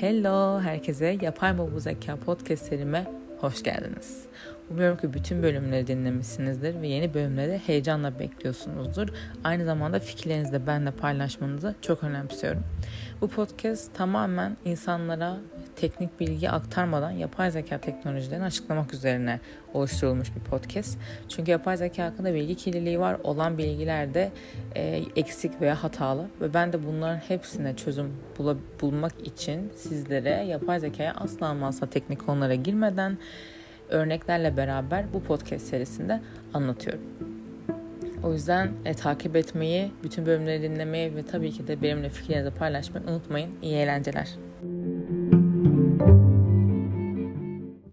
Hello herkese Yapay mı bu zeka podcast serime hoş geldiniz. Umuyorum ki bütün bölümleri dinlemişsinizdir ve yeni bölümleri heyecanla bekliyorsunuzdur. Aynı zamanda fikirlerinizi de benimle paylaşmanızı çok önemsiyorum. Bu podcast tamamen insanlara teknik bilgi aktarmadan yapay zeka teknolojilerini açıklamak üzerine oluşturulmuş bir podcast. Çünkü yapay zeka hakkında bilgi kirliliği var. Olan bilgiler de e, eksik veya hatalı ve ben de bunların hepsine çözüm bula, bulmak için sizlere yapay zekaya asla ama teknik konulara girmeden örneklerle beraber bu podcast serisinde anlatıyorum. O yüzden e, takip etmeyi, bütün bölümleri dinlemeyi ve tabii ki de benimle fikirlerinizi paylaşmayı unutmayın. İyi eğlenceler.